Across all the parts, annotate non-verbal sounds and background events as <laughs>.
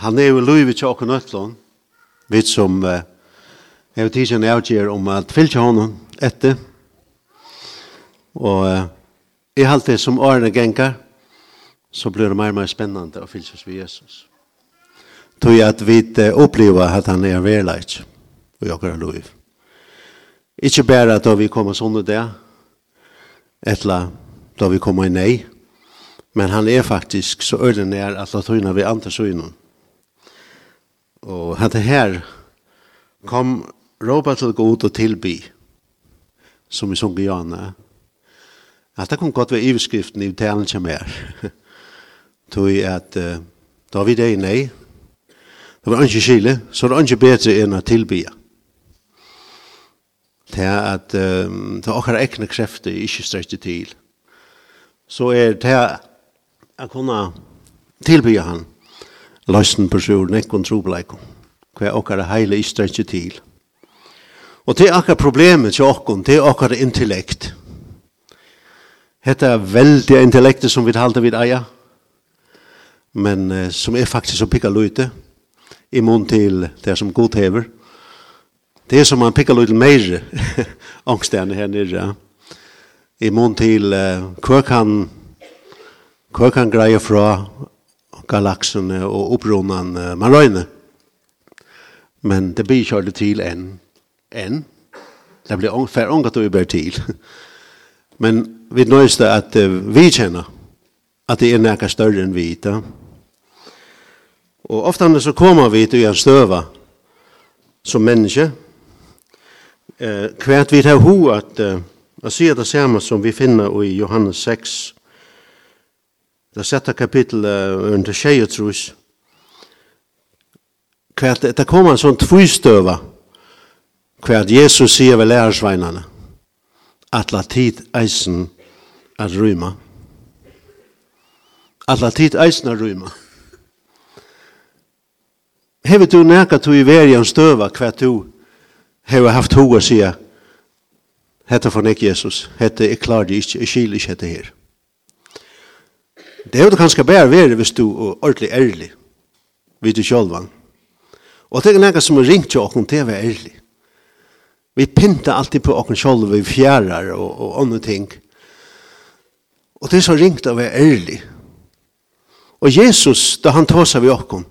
Han er jo løyve til åkken nøtlån, vi som uh, er tidsen avgjør om at fylgje honom etter. Og uh, i alt det som årene gengar, så blir det mer og mer spennende å fylgjes ved Jesus. Tog at vi uh, opplever at han er verleit og åkker løyve. Ikke bare da vi kommer sånn og det, etla da vi kommer i nei, men han er faktisk så øyne nær at la tøyna vi andre søgnen Og hette her kom råpa til å gå ut og tilby, som vi sung gjerne At det kom godt ved iveskriften i talen <laughs> som er. Tog at uh, da vi det i nei, det var ikke skille, så det var ikke bedre enn å tilby. Det er at um, det er akkurat ekne krefter ikke strekte til. Så er det å kunne tilby han løsning på sjur, nekkon trobleikken. Hva okkar heile ikke ikke til. Og det er akkurat problemet til okkar, det er intellekt. Hette er veldig intellektet som vi halte vid eia, men eh, som er faktisk som pikkar løyte, mån til det som god hever. Det er som man pikka løyte meir angstene <laughs> her nere, imot til eh, hva kan hva kan greie fra galaksene og oppronan man røyne. Men det blir kjørt til enn. Enn. Det blir færre ångat og uber til. <laughs> Men vi nøys det at vi kjenner at det er nækka større enn vi da. Og ofte så kommer vi til å støva som menneske. Eh, hvert vi tar ho at, eh, at sier det samme som vi finner i Johannes 6, Det sjette kapittel under tjejer trus. Kvært, det kommer en sånn tvistøva. Kvært Jesus sier ved lærersveinene. Atla tid eisen at ryma. Atla tid eisen at ryma. Hever du nekka tu i verjan støva kvært du hever haft hoved å sige, Hette for nek Jesus. Hette, er klarer det ikke, jeg skil ikke hette her. Det er jo kanskje bare være hvis du er ordentlig ærlig, vid du sjølv. Og det er noe som er ringt til åkken til å være ærlig. Vi pynter alltid på åkken sjølv, vi fjærer og, og andre ting. Og det er så ringt å være ærlig. Og Jesus, da han tar seg ved åkken,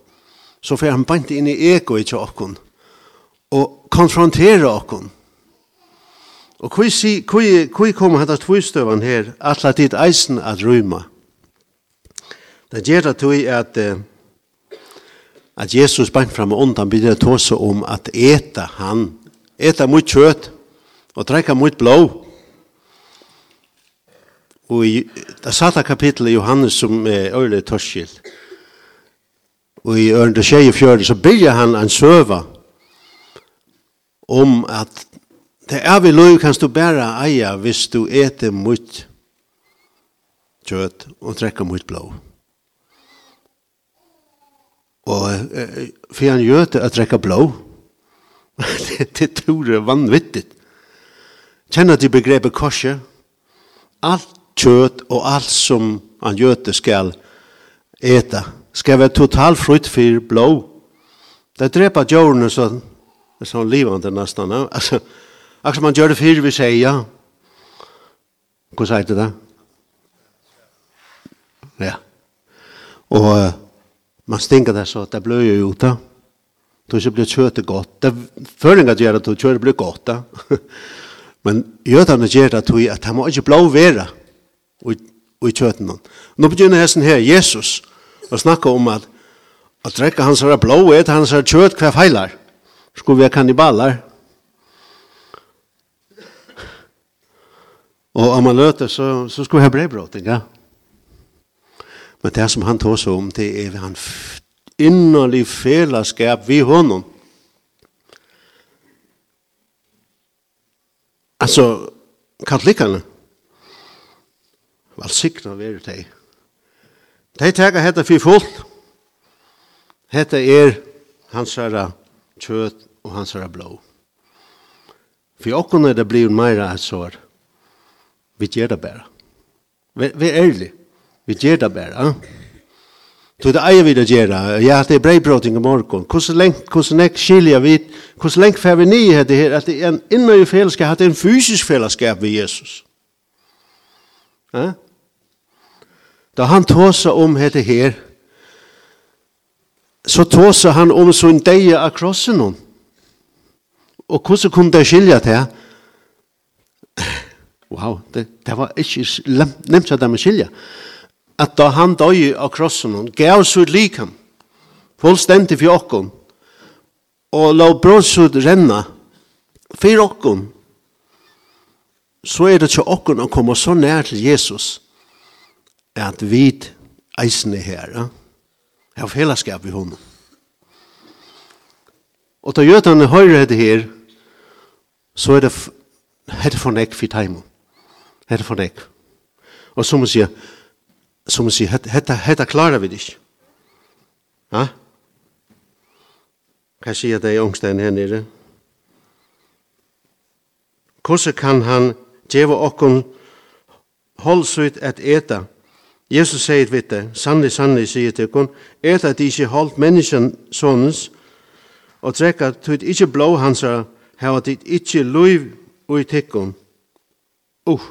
så får han bant inn i egoet til åkken, og konfrontere åkken. Og hvor kommer dette tvistøven her, at la ditt eisen at rymme? Det gjør det til at at Jesus bank fram og undan blir det tåse om at eta han, eta mot kjøtt og drekka mot blå. Og i det satte kapittelet i Johannes som er øyelig torskilt, Og i ørende tjej i fjøret, så byrja han en søva om at det er vi lov kan du bære eia hvis du eter mot kjøtt og drekka mot blå. Og eh, for han gjør det å trekke blå. det, <laughs> det tror jeg er vanvittig. Kjenner de begrepet korset? Alt kjøtt og alt som han gjør det skal ete, skal være totalt frutt for blå. Det dreper djørene så, så livende nesten. Altså, akkurat man gjør det for vi sier, ja. Hva sier det? Ja. Og Man stinker det så at det blöjer ju ute. Du ikke blir <laughs> köttet godt. Det føler förringar at du köttet blir godt. Da. Men jødene gjør det att att han ikke blå være i i noen. Nå begynner jeg sånn her, Jesus, å snakke om at att drekke hans här blå er äta hans här kött hver feilar. Skulle vi ha kannibaler? Og om man løter så, så skulle vi ha brevbrott, inte? Men det som han tog seg om, det er han innerlig fellesskap vi honom. Altså, katolikkerne, valsikna veru teg. de tega hetta for fullt. Hetta er hansara kjøt og hansara blå. For okkon er det blivit meira et sår. Vi gjør det bare. Vi er ærlige. Vi gjør det bare. Så det eier vi det gjør. Ja, det er breibrotting i morgen. Hvordan lengt, hvordan lengt skiljer vi, hvordan lengt får vi nye det her, at det er en innmøye fellesskap, at det er en fysisk fellesskap ved Jesus. Ja? Da han tåsa om dette her, så tåsa han om sånn deie av krossen hon. Og hvordan kunne det skilja til? Wow, det, det var ikke nevnt at det var skilja. Ja at da han døy av krossen hon, gav sur likam, fullstendig for okkon, og la bråsud renna for okkon, så er det til okkon å komme så nær til Jesus, at vi eisene her, ja? Jeg har fellesskap i honom. Og da jødene høyre det her, så er det, er det for nek for teimen. Er det for nek. Og så må jeg som man sier, hetta, hetta klarar vi det ikke. Ja? Hva sier det i ångsten her nere? Hvordan kan han geva okkum holdsut at eta? Jesus sier vidt det, sannlig, sannlig, sier til okkon, eta at ikkje holdt menneskjen sonens, og trekka tut ikkje blå hansa, hava dit ikkje luiv ui tekkum. Uh!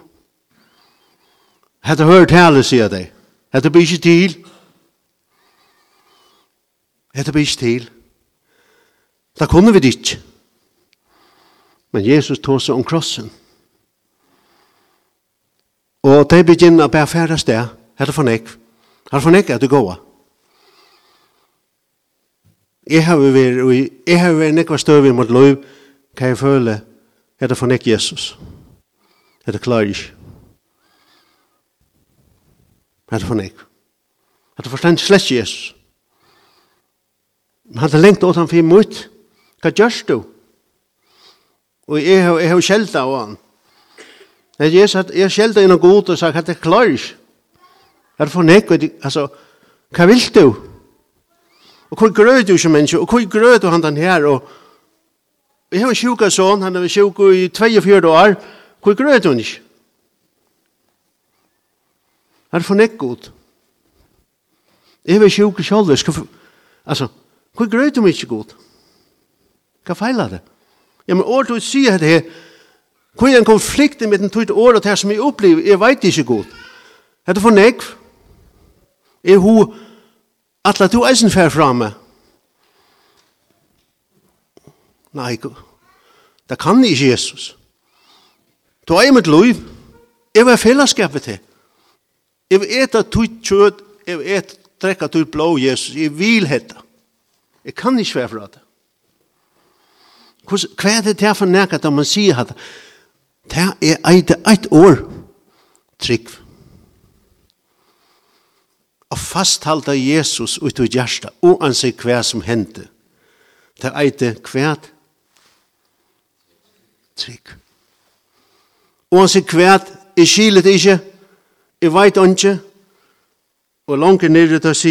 Hetta hör tale, sier dei. Hetta blir ikke til. Hetta blir ikke til. Da kunne vi det. Men Jesus tog seg om krossen. Og de begynner å bære færre sted. Hetta for nek. Hette for nek er det gåa. Jeg har vært, jeg har vært nekva støv i mot lov, kan jeg føle, hette for nek Jesus. Hetta klarer ikke. Men det for nek. At det forstand slett Jesus. Men han har lengt åt han fyrir mot. Hva gjørs du? Og jeg har, jeg har skjelda av han. Jeg har skjelda innan god og sagt at det klarer ikke. Er det for nek? Altså, hva vil du? Og hvor grøy du som menneske? Og hvor grøy du han den her? Og jeg har en sjuka sånn, han er sjuka i 42 år. Hvor grøy du han ikke? Er for nekk god. Jeg var sjuk i kjolder. Altså, hvor grøy du ikke god? Hva feila det? Ja, men året du sier det her, hvor er en konflikt med den tøyt året her som jeg opplever, jeg vet ikke god. Er det for nekk? Er hun, atla du eisen fer framme? Nei, det kan ikke Jesus. Du er i mitt liv, jeg var fellesskapet til. Jeg vil ete tutt kjøtt, jeg vil ete drekka tutt blå Jesus, jeg vil hette. Jeg kan ikke være fra det. Hva er det til for nekka da man sier at Det er eit eit år trygg. Og fasthalda Jesus ut i hjärsta, uansett hva som hendte. Det er eit hva trygg. Uansett hva, jeg skilet ikke, Jeg veit ikke, og langt nere til å si,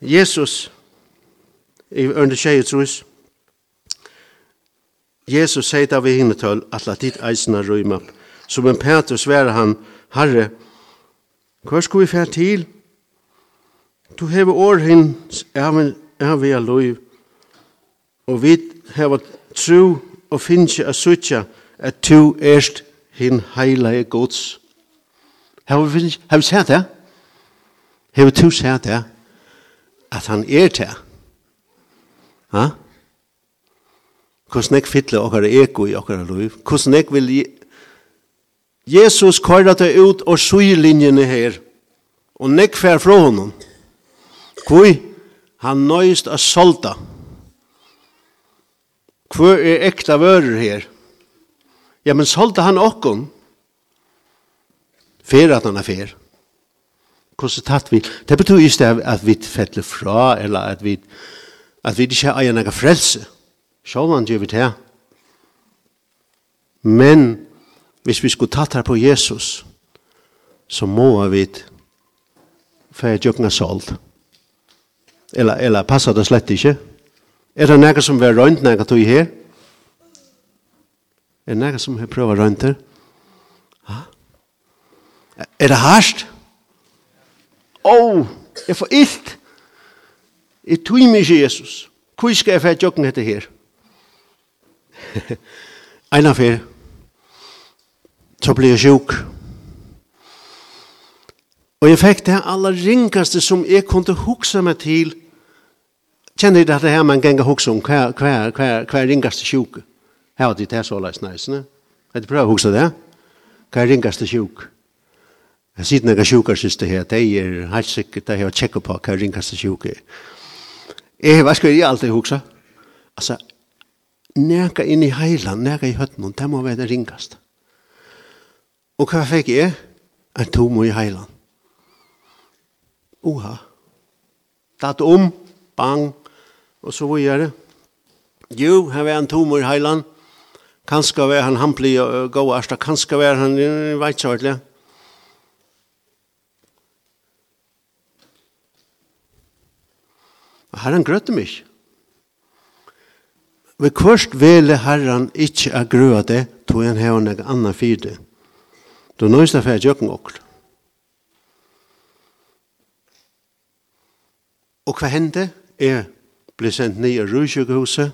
Jesus, i under tjeje trus, Jesus sier da vi hinne til at la dit eisene røyma, som en Peter sværer han, Herre, hva skal vi fære til? Du hever år hin, er vi er loiv, og vi hever tro og finnes ikke at suttja at du erst hin heilige gods. Har vi, har vi sett det? Har vi to sett det? At han er det? Ha? Hvordan jeg fyller okkar ego i okkar liv? Hvordan jeg vil... Jesus kører det ut og syr linjene her. Og nekk fer fra honom. Hvor Han nøyst av solta. Hvor er ekta vører her? Ja, men solta han okkon fer at han er fer. Hvordan tatt vi? Det betyr just det at vi fettler fra, eller at vi, at vi ikke eier noen frelse. Sjålan gjør vi det. Men hvis vi skulle tatt her på Jesus, så må vi for jeg tjøkken er. Eller, eller passer det slett ikke? Er det noe som vi har rønt noe til her? Er det noe som vi prøver rønt her? Er det hardt? Åh, oh, jeg får illt. Jeg tog meg ikke Jesus. Hvor skal jeg få jokken etter her? <laughs> en av her. Så ble jeg sjuk. Og jeg fikk det aller ringaste som jeg kunne hukse meg til. Kjenner du at det her man ganger hukse om hver, hver, hver, hver ringaste sjuk? Her var det det så løsnes, ne? Jeg prøver å hukse det. Hver ringaste sjuk? Hver Jeg sier noen sjuker synes det her, det er helt sikkert, det de har tjekket på hva ringkaste sjukker. Jeg vet ikke, hva jeg alltid huksa. Altså, nega inn i heilan, nega i høtten, det må være det ringkaste. Og hva fikk jeg? En tomo i heilan. Oha. Tatt om, bang, og så var det. Jo, her var en tomo i heilan. Kanskje var han hamplig og gåast, ersta, kanskje var han, jeg vet ikke Herren grøtte meg ikke. Vi kvørst vele Herren ikkje a grua det, tog han heva nek anna fyrde. Du nøysta fyrir jøkken okkur. Og hva hende? Jeg ble sendt ned i Røysjøkhuset,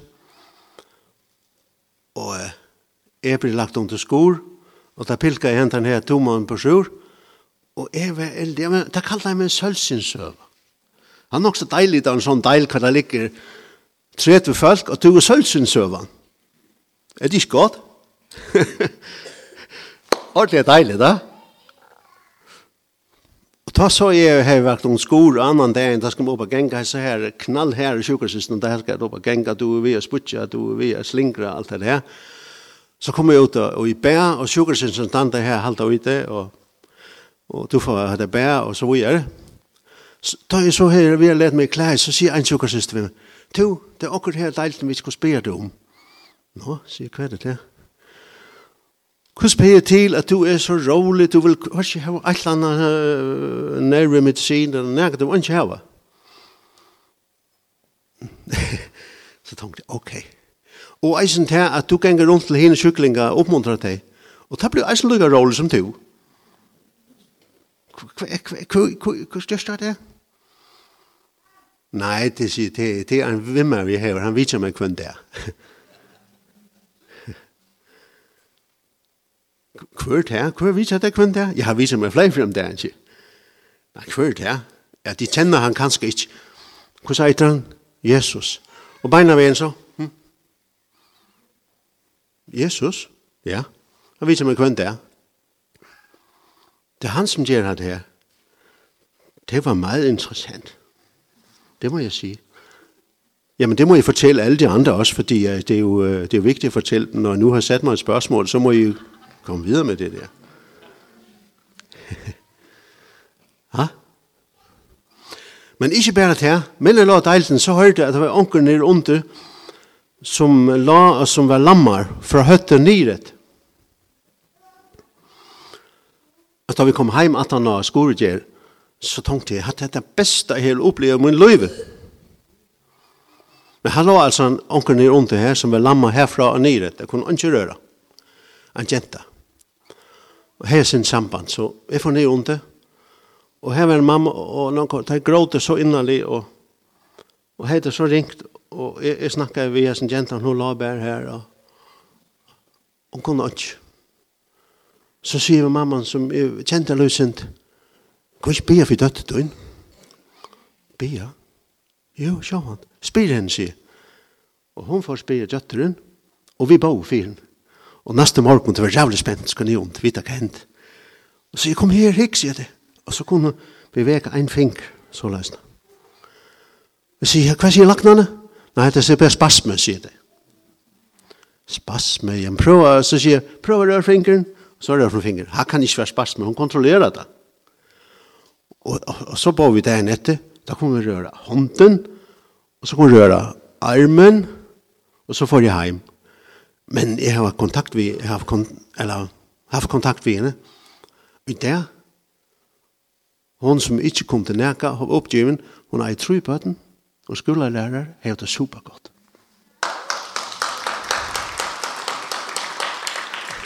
og jeg ble lagt under skor, og da pilka jeg hentan her to måneder på sjur, og jeg var eldig, men da kallte jeg meg sølsinsøv. Han er nok deilig da en sånn deil hva det ligger tret ved folk, og tog og sølsen søvann. Er det ikke godt? <laughs> Ordentlig er deilig da. Og da så jeg har vært noen skor og annan dag, da skal vi opp og genga så her, knall her i sjukkersysten, da skal jeg opp og genga, du er vi og sputja, du er vi og slingra, alt det her. Så kom jeg ut og i bær, og sjukkersysten standa her, halda ute, og, og du får ha det bær, og så videre. Da jeg så her, vi har lett meg klær, så sier en sukkersøster ved meg, «Tu, det er akkurat her deilt vi skal spørre deg om.» Nå, sier hva er det til? Hvordan spør til at du er så rolig, du vil ikke ha et eller annet uh, nærmere medisin, eller nærmere, du vil ikke ha. så tenkte jeg, ok. Og jeg synes til at du ganger rundt til henne syklinga og oppmuntrer deg, og det blir jeg så lykke rolig som du. Hva er det? Nei, det sier det, det er en vimmer vi har, han vet ikke om jeg kun det. <laughs> Hvor det er? Hvor vet jeg det kun det? Jeg har vist meg flere frem det, ikke? Nei, hvor det er? Ja, de kjenner han kanskje ikke. Hvor sier han? Jesus. Og beina vi en så? Hm? Jesus? Ja. Han vet ikke om jeg kun det. Det er han som gjør det her. Det var meget interessant. Det må jeg sige. Jamen det må jeg fortælle alle de andre også, fordi det er jo, det er jo vigtigt at fortælle dem. Når jeg nu har sat mig et spørgsmål, så må I komme videre med det der. ha? <laughs> Men ikke bare det her. Men jeg la deilen, så hørte jeg at det var onker nere under, som la og som var lammar fra høtten nyret. At da vi kom heim at han la skoregjerd, så tenkte jeg at det er det beste jeg har opplevd i min liv. Men han var altså en onker nere under her som var lamma herfra og nere. Det kunne ikke røre. En jenta. Og her er sin samband. Så jeg får nere under. Og her var en mamma og noen de gråter så innanlig og, og her er så ringt. Og jeg, jeg snakket ved sin jenta, hun la bare her og hun kunne ikke. Så sier mamman som jeg kjente løsent, Kan ikke bia for døttet din? Bia? Jo, sjå han. Spyr henne, sier. Og hun får spyr døtteren, og vi bor for henne. Og neste morgen, det var jævlig spent, skulle jeg ikke vite hva hent. Og så jeg kom her, hikk, sier det. Og så kunne hun bevege en finger, så løsne. Og sier, hva sier laknene? Nei, det sier bare spasme, sier det. Spasme, jeg prøver, så sier, prøver rør fingeren, så rør fra fingeren. Her kan ikke være spasme, hun kontrollerer det. Og, og, og så bor vi der nette. Da kunne vi røre hånden, og så kunne vi røre armen, og så får jeg hjem. Men jeg har kontakt vi, jeg har kon, eller, haft kontakt vi henne. Og der, hon som ikke kom til nækka, har oppgiven, hun er i tru på den, og skolelærer har det supergodt.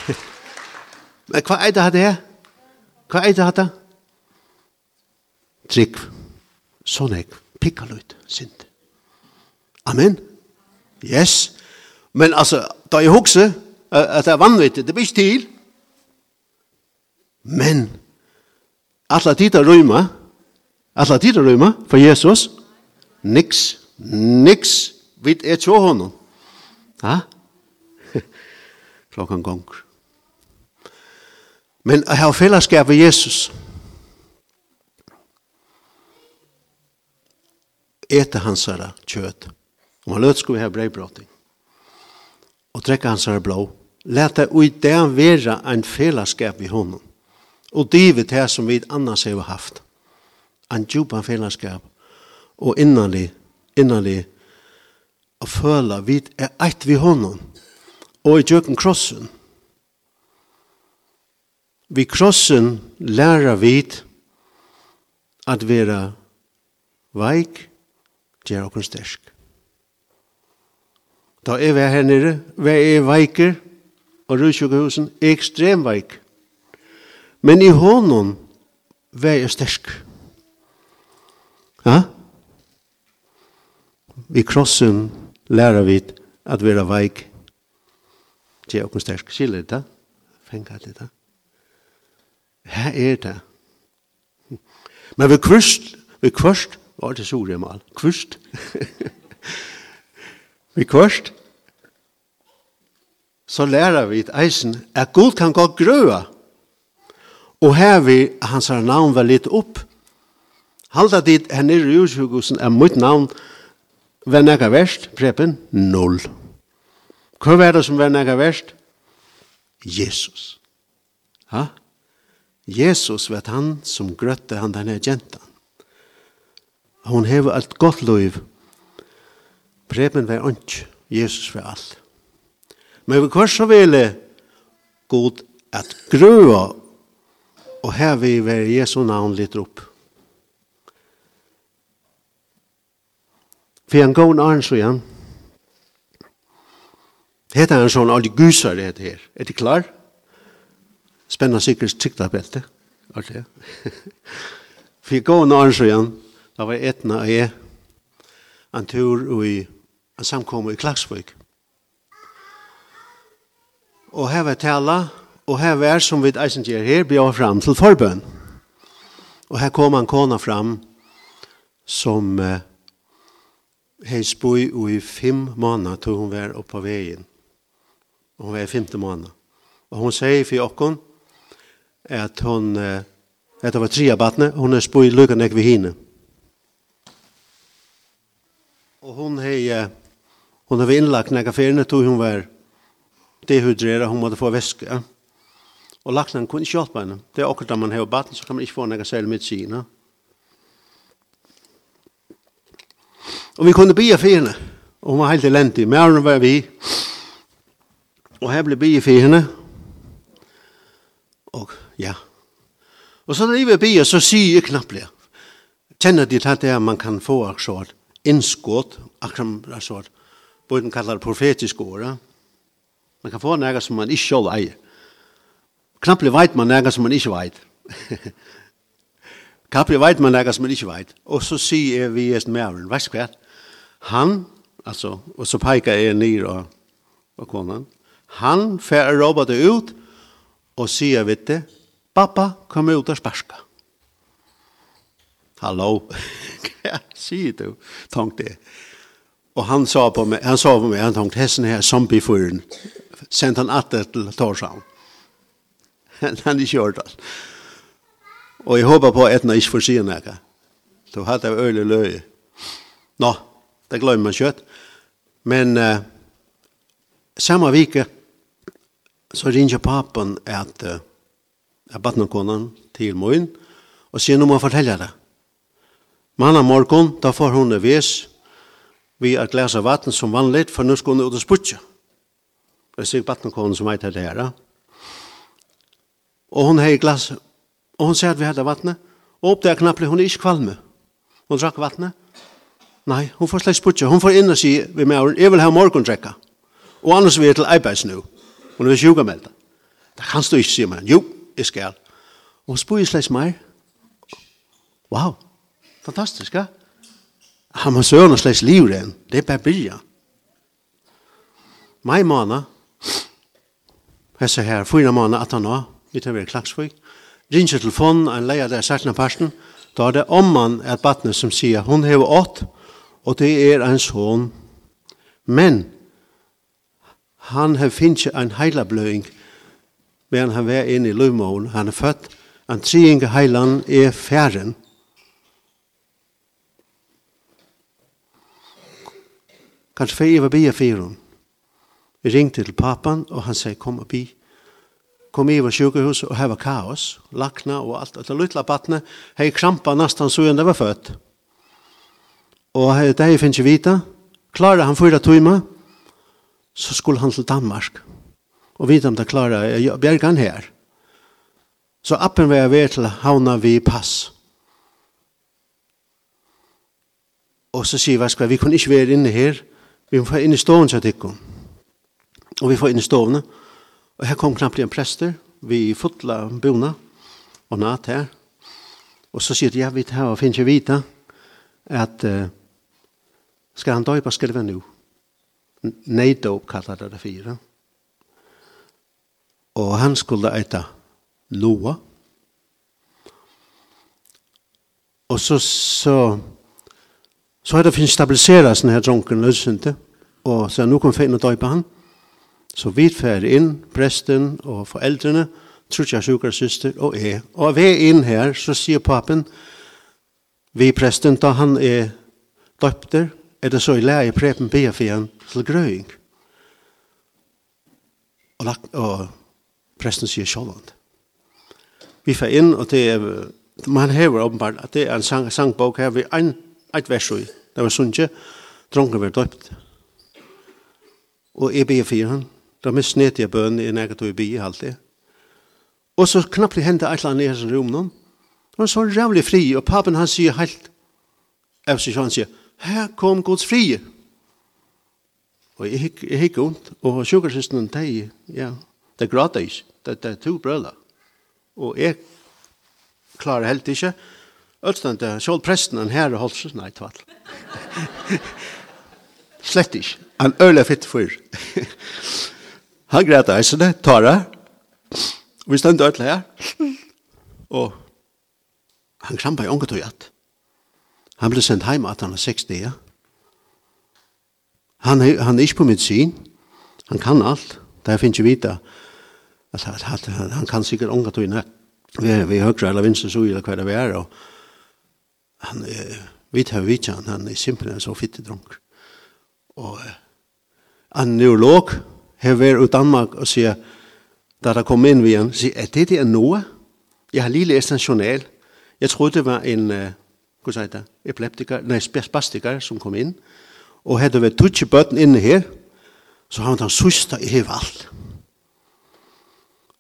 <laughs> Men hva er det her? Hva er det her? trygg, sånn jeg, pikkaløyt, synd. Amen. Yes. Men altså, da jeg husker at det er vanvittig, det blir ikke til. Men, alle tid er røyma, alle tid er røyma for Jesus, niks, niks, vi er tjå honom. Ha? <laughs> Klokkan gong. Men jeg har fellesskap med Jesus. Jesus ete hans herre kött. Och man løt skulle ha brevbrotting. Och trekke hans herre blå. Läta ut det være en fellesskap i honom. Och det det som vi annars har haft. En djupa fellesskap. Och innanlig, innanlig å føle vi er eit vi honom. Och i djöken krossen. Vi krossen lära vid att vara veik gjør okken stersk. Da er vi her nere, vi er veiker, og rudsjukkehusen er ekstrem veik. Men i hånden, vi er stersk. Ja? Vi krossen lærer vi at vi er veik, gjør okken stersk. Skiller det da? Fengar det da? Her er det. Men vi kvørst, vi kvørst, Var det sore mal? Kvist. <laughs> vi kvist. Så lærer vi et eisen at Gud kan gå grøa. Og her vi hans navn var litt opp. Halda dit her nere i ursjukusen er mitt navn var nekka verst, prepen, null. Hva er det som var nekka verst? Jesus. Ha? Jesus var han som grøtte han denne jentan. Hon hevur alt gott lív. Preben var onk, Jesus var all. Men vi kvar så vele god at grua og her vi var Jesu navn litt opp. For en gån arn så igjen. Hette han sånn alle gusar det her. Er det klar? Spennende sikkert sikta belte. Alt det. <laughs> For en gån arn så igjen. Da var etna og jeg en tur i en samkomme i Klagsvøk. Og her var tala, og her var som vi eisen gjør her, bjør fram til forbøn. Og her kom en kona fram som eh, heis boi i fem måneder til hun var oppe på veien. Og hun var i femte måneder. Og hun sier for okken at hun, eh, at det var tre av battene, hun er spoi ikke ved henne. Og Och hon hej hun har innlagt nægge färna tog hun var dehydrera hun måste få väska. Och laxen kunde inte hjälpa henne. Det är också där man har batten så kan man ikke få nægge selv med sina. Och vi kunde bia för henne. Och var helt elendig. Men hon var vi. Och här ble bia för henne. Och ja. Och så da vi bia, så sier jeg knappt. Kjenner de att det man kan få akkurat innskått, akkurat sånn, både den kallar det profetiske året. Man kan få nægget som man ikke selv eier. Knapple veit man nægget som man ikke veit. <laughs> Knapplig veit man nægget som man ikke veit. Og så sier jeg vi er mævren, veist hva? Han, altså, og så peker jeg nir og, og konan, han fer råba det ut og sier vet det, pappa, kom ut og sparska. Hallo. <laughs> hva sier du? Tenkte jeg. Og han sa på meg, han sa på meg, han tenkte, hessen her, zombiefuren, sendt han atter til Torshavn. Han er ikke gjort det. Og jeg håper på at han ikke får si noe. Så hadde jeg øyelig løy. Nå, det glemmer man kjøtt. Men uh, samme vike, så ringer papen at, uh, jeg bat noen batnekonen til morgen, og sier, noe om å fortelle det. Manna morgon, da får hun ves vi at glasa vatten som vanlig, for nå skal hun ut og sputje. Det er sikkert vattenkonen som eit det her. Og hun har glas, og hun sier at vi hadde vattnet, og oppdager knapplig, hun er ikke kvalme. Hun drakk vattnet. Nei, hun får slett sputja. Hun får inn og si, vi med åren, jeg vil ha morgondrekka. Og annars vi jeg til arbeids nå. Hun er med Det kan du ikke, sier man. Jo, jeg skal. Og hun spør slett meg. Wow, Fantastisk, ja? Han må søren og slags livren. Det er bare byrja. Mai måned, jeg ser her, fyra måned at han nå, vi tar vi klagsvig, ringer telefonen, en leia der særtna parten, da er det om man er battene som sier, hun har åt, og det er en son. Men, han har finnet en heilabløying, men han var inne i løvmålen, han er født, en trenger heilan er færen, Kanskje for jeg var bia for. Vi ringte til papan, og han sier, kom og bi. Kom i var sjukehus og her var kaos. Lakna og alt, etter lytla batne. Hei krampa nesten så enn det var født. Og hei, det hei finnes ikke vita. Klarer han fyra timer, så skulle han til Danmark. Og vita om det klarer jeg bjergan her. Så appen var jeg ved til havna vi pass. Og så sier vi, vi kunne ikke være inne her, Vi får inn i stoven, til Tikko. Og vi får inn i stående. Og her kom knappt en prester. Vi fotla bona og natt her. Og så sier de, ja, vi tar og finner ikke vita at uh, skal han døypa skal det være nu. Nei døp kallar det det fire. Og han skulle eita Loa. Og så, så Så har det finnes stabiliseret sånne her dronken løsente, og så er kom feien og døype han. Så vi fer inn, presten og foreldrene, trutja sjukker syster og jeg. Og vi er inn her, så sier papen, vi presten da han er døypter, er det så i leie prepen be for igjen til grøying. Og, lagt, og presten sier sjåland. Vi fer inn, og det er, man hever åpenbart, at det er en sang, sangbok her, vi er en, et vers og det var sunnkje, dronken var døpt. Og jeg ber for han, det var mest snedt bøn, i nægget og jeg ber alltid. Og så knappt det hendte et eller annet i hans rom noen, det var så rævlig fri, og papen han sier helt, jeg sier han sier, her kom Guds fri. Og jeg gikk, jeg gikk ondt, og sjukersisten, de, ja, de gratis, Det, det er to brøller. Og jeg klarer helt ikke, Ølstande, sjål presten en herre og holdt seg, nei, tvall. Slett ikke. Han øyla fitt fyr. han greit eisene, tara. Vi stendte øyla her. Og han krampa i unge tog jatt. Han ble sendt heim at han er 60, ja. Han, han er ikke på mitt syn. Han kan alt. Det finnes ikke vita. Han kan sikkert unge tog jatt. Vi, vi høyre eller vinst så gjør det hva det er. Og, han er, vi tar vidt han, han er simpelthen så fitte drunk. Og en neurolog har vært i Danmark og sier, da der kom inn ved han, sier, er det der Noah? Jeg har lige læst en journal. Jeg trodde det var en, uh, hva sier det, epileptiker, nei, spastiker som kom inn. Og hadde vært tutsi bøtten inne her, så har han søsta i hev alt.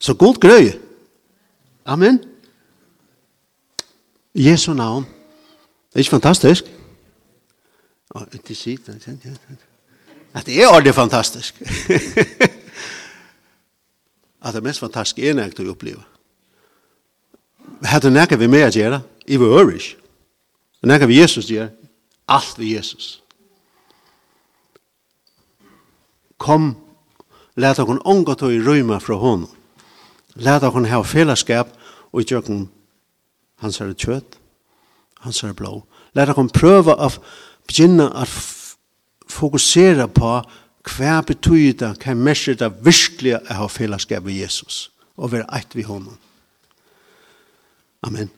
Så god grøy. Amen. Jesu navn. Det er ikke fantastisk? Og det sier det, at det er ordentlig fantastisk. <laughs> at det mest fantastiske er nægt å oppleve. Hadde nægt vi med å gjøre, i vår øvrigt. Nægt vi Jesus gjør, alt vi Jesus. Kom, let okon unge og i røyma fra hånden. Let okon ha fellesskap og gjøre hans herre kjøtt han er blå. Lær dere prøve å begynne å fokusere på hva betyr det, hva mesjer det virkelig å ha fellesskap med Jesus og være eit ved honom. Amen.